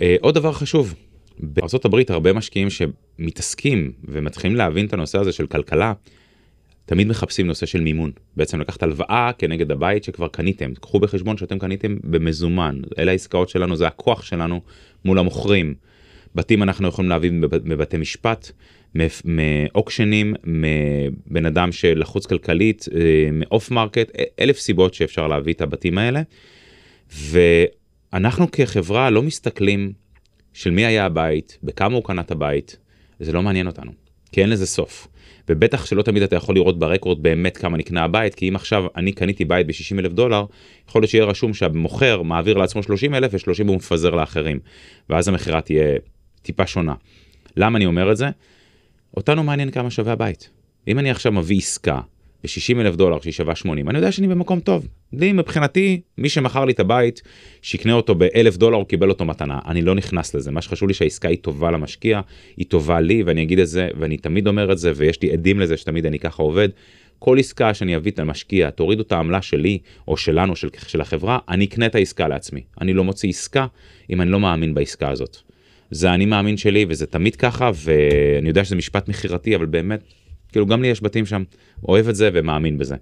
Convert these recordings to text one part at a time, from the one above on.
אה, עוד דבר חשוב, בארה"ב הרבה משקיעים שמתעסקים ומתחילים להבין את הנושא הזה של כלכלה, תמיד מחפשים נושא של מימון. בעצם לקחת הלוואה כנגד הבית שכבר קניתם. קחו בחשבון שאתם קניתם במזומן. אלה העסקאות שלנו, זה הכוח שלנו מול המוכרים. בתים אנחנו יכולים להביא מבתי משפט, מאוקשנים, מבן אדם שלחוץ כלכלית, אה, מ off market, אלף סיבות שאפשר להביא את הבתים האלה. ואנחנו כחברה לא מסתכלים של מי היה הבית, בכמה הוא קנה את הבית, זה לא מעניין אותנו, כי אין לזה סוף. ובטח שלא תמיד אתה יכול לראות ברקורד באמת כמה נקנה הבית, כי אם עכשיו אני קניתי בית ב-60 אלף דולר, יכול להיות שיהיה רשום שהמוכר מעביר לעצמו 30 אלף ו-30 הוא מפזר לאחרים, ואז המכירה תהיה טיפה שונה. למה אני אומר את זה? אותנו מעניין כמה שווה הבית. אם אני עכשיו מביא עסקה ב-60 אלף דולר שהיא שווה 80, אני יודע שאני במקום טוב. לי מבחינתי, מי שמכר לי את הבית, שיקנה אותו באלף דולר, הוא קיבל אותו מתנה. אני לא נכנס לזה. מה שחשוב לי שהעסקה היא טובה למשקיע, היא טובה לי, ואני אגיד את זה, ואני תמיד אומר את זה, ויש לי עדים לזה שתמיד אני ככה עובד. כל עסקה שאני אביא את המשקיע, תורידו את העמלה שלי, או שלנו, של, של החברה, אני אקנה את העסקה לעצמי. אני לא מוציא עסקה אם אני לא מאמין בעסקה הזאת. זה אני מאמין שלי, וזה תמיד ככה, ואני יודע שזה משפט מכירתי, אבל באמת, כאילו גם לי יש בתים שם, אוהב את זה ומאמין בזה.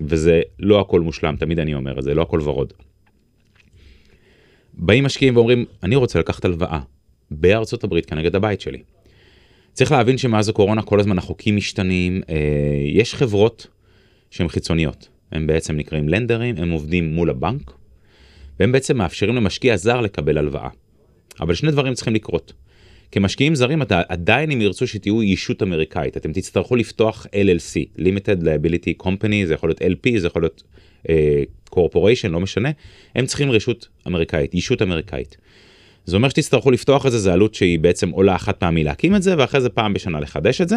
וזה לא הכל מושלם, תמיד אני אומר את זה, לא הכל ורוד. באים משקיעים ואומרים, אני רוצה לקחת הלוואה בארצות הברית כנגד הבית שלי. צריך להבין שמאז הקורונה כל הזמן החוקים משתנים, אה, יש חברות שהן חיצוניות, הם בעצם נקראים לנדרים, הם עובדים מול הבנק, והם בעצם מאפשרים למשקיע זר לקבל הלוואה. אבל שני דברים צריכים לקרות. כמשקיעים זרים אתה עדיין אם ירצו שתהיו ישות אמריקאית אתם תצטרכו לפתוח LLC, Limited Liability Company, זה יכול להיות LP, זה יכול להיות uh, לא משנה, הם צריכים רשות אמריקאית, ישות אמריקאית. זה אומר שתצטרכו לפתוח את זה, זה עלות שהיא בעצם עולה אחת פעמי להקים את זה ואחרי זה פעם בשנה לחדש את זה.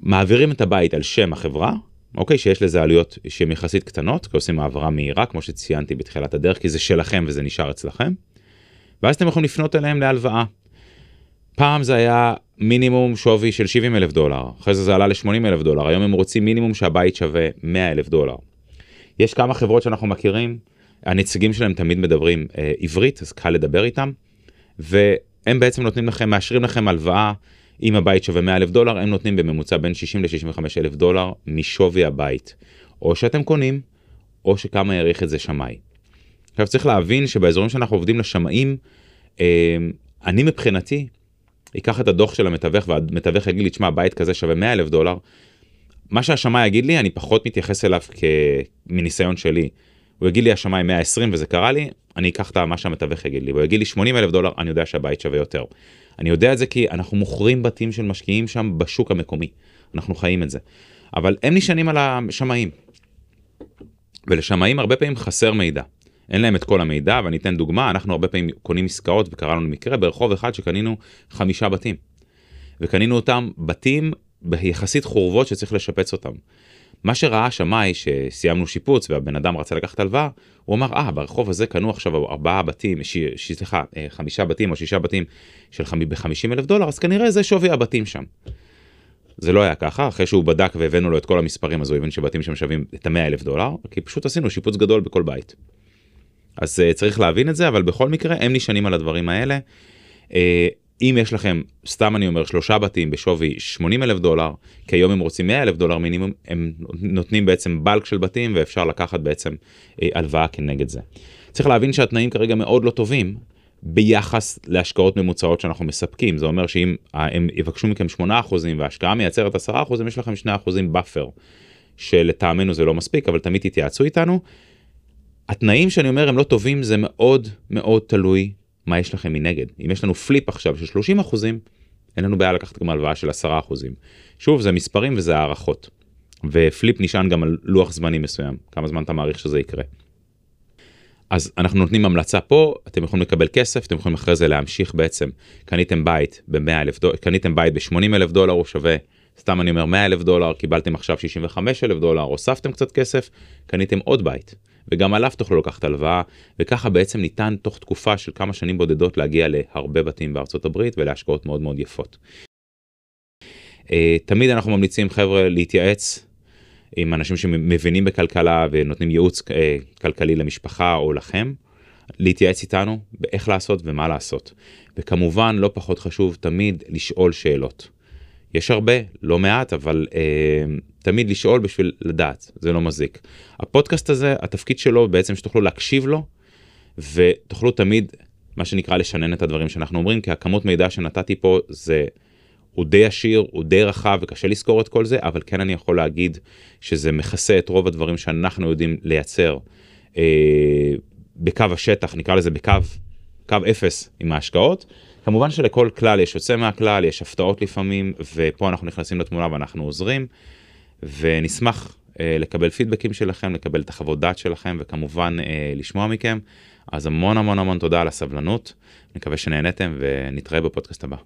מעבירים את הבית על שם החברה, אוקיי, שיש לזה עלויות שהן יחסית קטנות, כי עושים העברה מהירה כמו שציינתי בתחילת הדרך, כי זה שלכם וזה נשאר אצלכם. ואז אתם יכולים לפנות אליהם להלוואה. פעם זה היה מינימום שווי של 70 אלף דולר, אחרי זה זה עלה ל-80 אלף דולר, היום הם רוצים מינימום שהבית שווה 100 אלף דולר. יש כמה חברות שאנחנו מכירים, הנציגים שלהם תמיד מדברים אה, עברית, אז קל לדבר איתם, והם בעצם נותנים לכם, מאשרים לכם הלוואה, אם הבית שווה 100 אלף דולר, הם נותנים בממוצע בין 60 ל-65 אלף דולר משווי הבית. או שאתם קונים, או שכמה יעריך את זה שמאי. עכשיו צריך להבין שבאזורים שאנחנו עובדים לשמאים, אה, אני מבחינתי, אקח את הדוח של המתווך והמתווך יגיד לי, תשמע, בית כזה שווה 100 אלף דולר, מה שהשמאי יגיד לי, אני פחות מתייחס אליו כ... מניסיון שלי. הוא יגיד לי השמאי 120 וזה קרה לי, אני אקח את מה שהמתווך יגיד לי. הוא יגיד לי 80 אלף דולר, אני יודע שהבית שווה יותר. אני יודע את זה כי אנחנו מוכרים בתים של משקיעים שם בשוק המקומי. אנחנו חיים את זה. אבל הם נשענים על השמאים. ולשמאים הרבה פעמים חסר מידע. אין להם את כל המידע, ואני אתן דוגמה, אנחנו הרבה פעמים קונים עסקאות, וקרה לנו מקרה ברחוב אחד שקנינו חמישה בתים. וקנינו אותם בתים ביחסית חורבות שצריך לשפץ אותם. מה שראה שמאי שסיימנו שיפוץ והבן אדם רצה לקחת הלוואה, הוא אמר, אה, ברחוב הזה קנו עכשיו ארבעה בתים, סליחה, אה, חמישה בתים או שישה בתים של חמ... ב-50 אלף דולר, אז כנראה זה שווי הבתים שם. זה לא היה ככה, אחרי שהוא בדק והבאנו לו את כל המספרים, אז הוא הבין שבתים שם שווים את ה-100 אלף דולר, כי פשוט עשינו שיפוץ גדול בכל בית. אז אה, צריך להבין את זה, אבל בכל מקרה הם נשענים על הדברים האלה. אה, אם יש לכם, סתם אני אומר, שלושה בתים בשווי 80 אלף דולר, כי היום הם רוצים 100 אלף דולר מינימום, הם נותנים בעצם bulk של בתים ואפשר לקחת בעצם אה, הלוואה כנגד זה. צריך להבין שהתנאים כרגע מאוד לא טובים ביחס להשקעות ממוצעות שאנחנו מספקים. זה אומר שאם הם יבקשו מכם 8% וההשקעה מייצרת 10%, יש לכם 2% buffer, שלטעמנו זה לא מספיק, אבל תמיד תתייעצו איתנו. התנאים שאני אומר הם לא טובים זה מאוד מאוד תלוי מה יש לכם מנגד. אם יש לנו פליפ עכשיו של 30 אחוזים, אין לנו בעיה לקחת גם הלוואה של 10 אחוזים. שוב, זה מספרים וזה הערכות. ופליפ נשען גם על לוח זמנים מסוים, כמה זמן אתה מעריך שזה יקרה. אז אנחנו נותנים המלצה פה, אתם יכולים לקבל כסף, אתם יכולים אחרי זה להמשיך בעצם, קניתם בית ב-100 אלף דולר, קניתם בית ב-80 אלף דולר, הוא שווה, סתם אני אומר 100 אלף דולר, קיבלתם עכשיו 65 אלף דולר, הוספתם קצת כסף, קניתם עוד בית. וגם עליו תוכלו לקחת הלוואה, וככה בעצם ניתן תוך תקופה של כמה שנים בודדות להגיע להרבה בתים בארצות הברית ולהשקעות מאוד מאוד יפות. אה, תמיד אנחנו ממליצים חבר'ה להתייעץ עם אנשים שמבינים בכלכלה ונותנים ייעוץ אה, כלכלי למשפחה או לכם. להתייעץ איתנו באיך לעשות ומה לעשות. וכמובן, לא פחות חשוב, תמיד לשאול שאלות. יש הרבה, לא מעט, אבל אה, תמיד לשאול בשביל לדעת, זה לא מזיק. הפודקאסט הזה, התפקיד שלו בעצם שתוכלו להקשיב לו, ותוכלו תמיד, מה שנקרא, לשנן את הדברים שאנחנו אומרים, כי הכמות מידע שנתתי פה זה... הוא די עשיר, הוא די רחב וקשה לזכור את כל זה, אבל כן אני יכול להגיד שזה מכסה את רוב הדברים שאנחנו יודעים לייצר אה, בקו השטח, נקרא לזה בקו, קו אפס עם ההשקעות. כמובן שלכל כלל יש יוצא מהכלל, יש הפתעות לפעמים, ופה אנחנו נכנסים לתמונה ואנחנו עוזרים, ונשמח אה, לקבל פידבקים שלכם, לקבל את החוות דעת שלכם, וכמובן אה, לשמוע מכם. אז המון המון המון תודה על הסבלנות, מקווה שנהנתם ונתראה בפודקאסט הבא.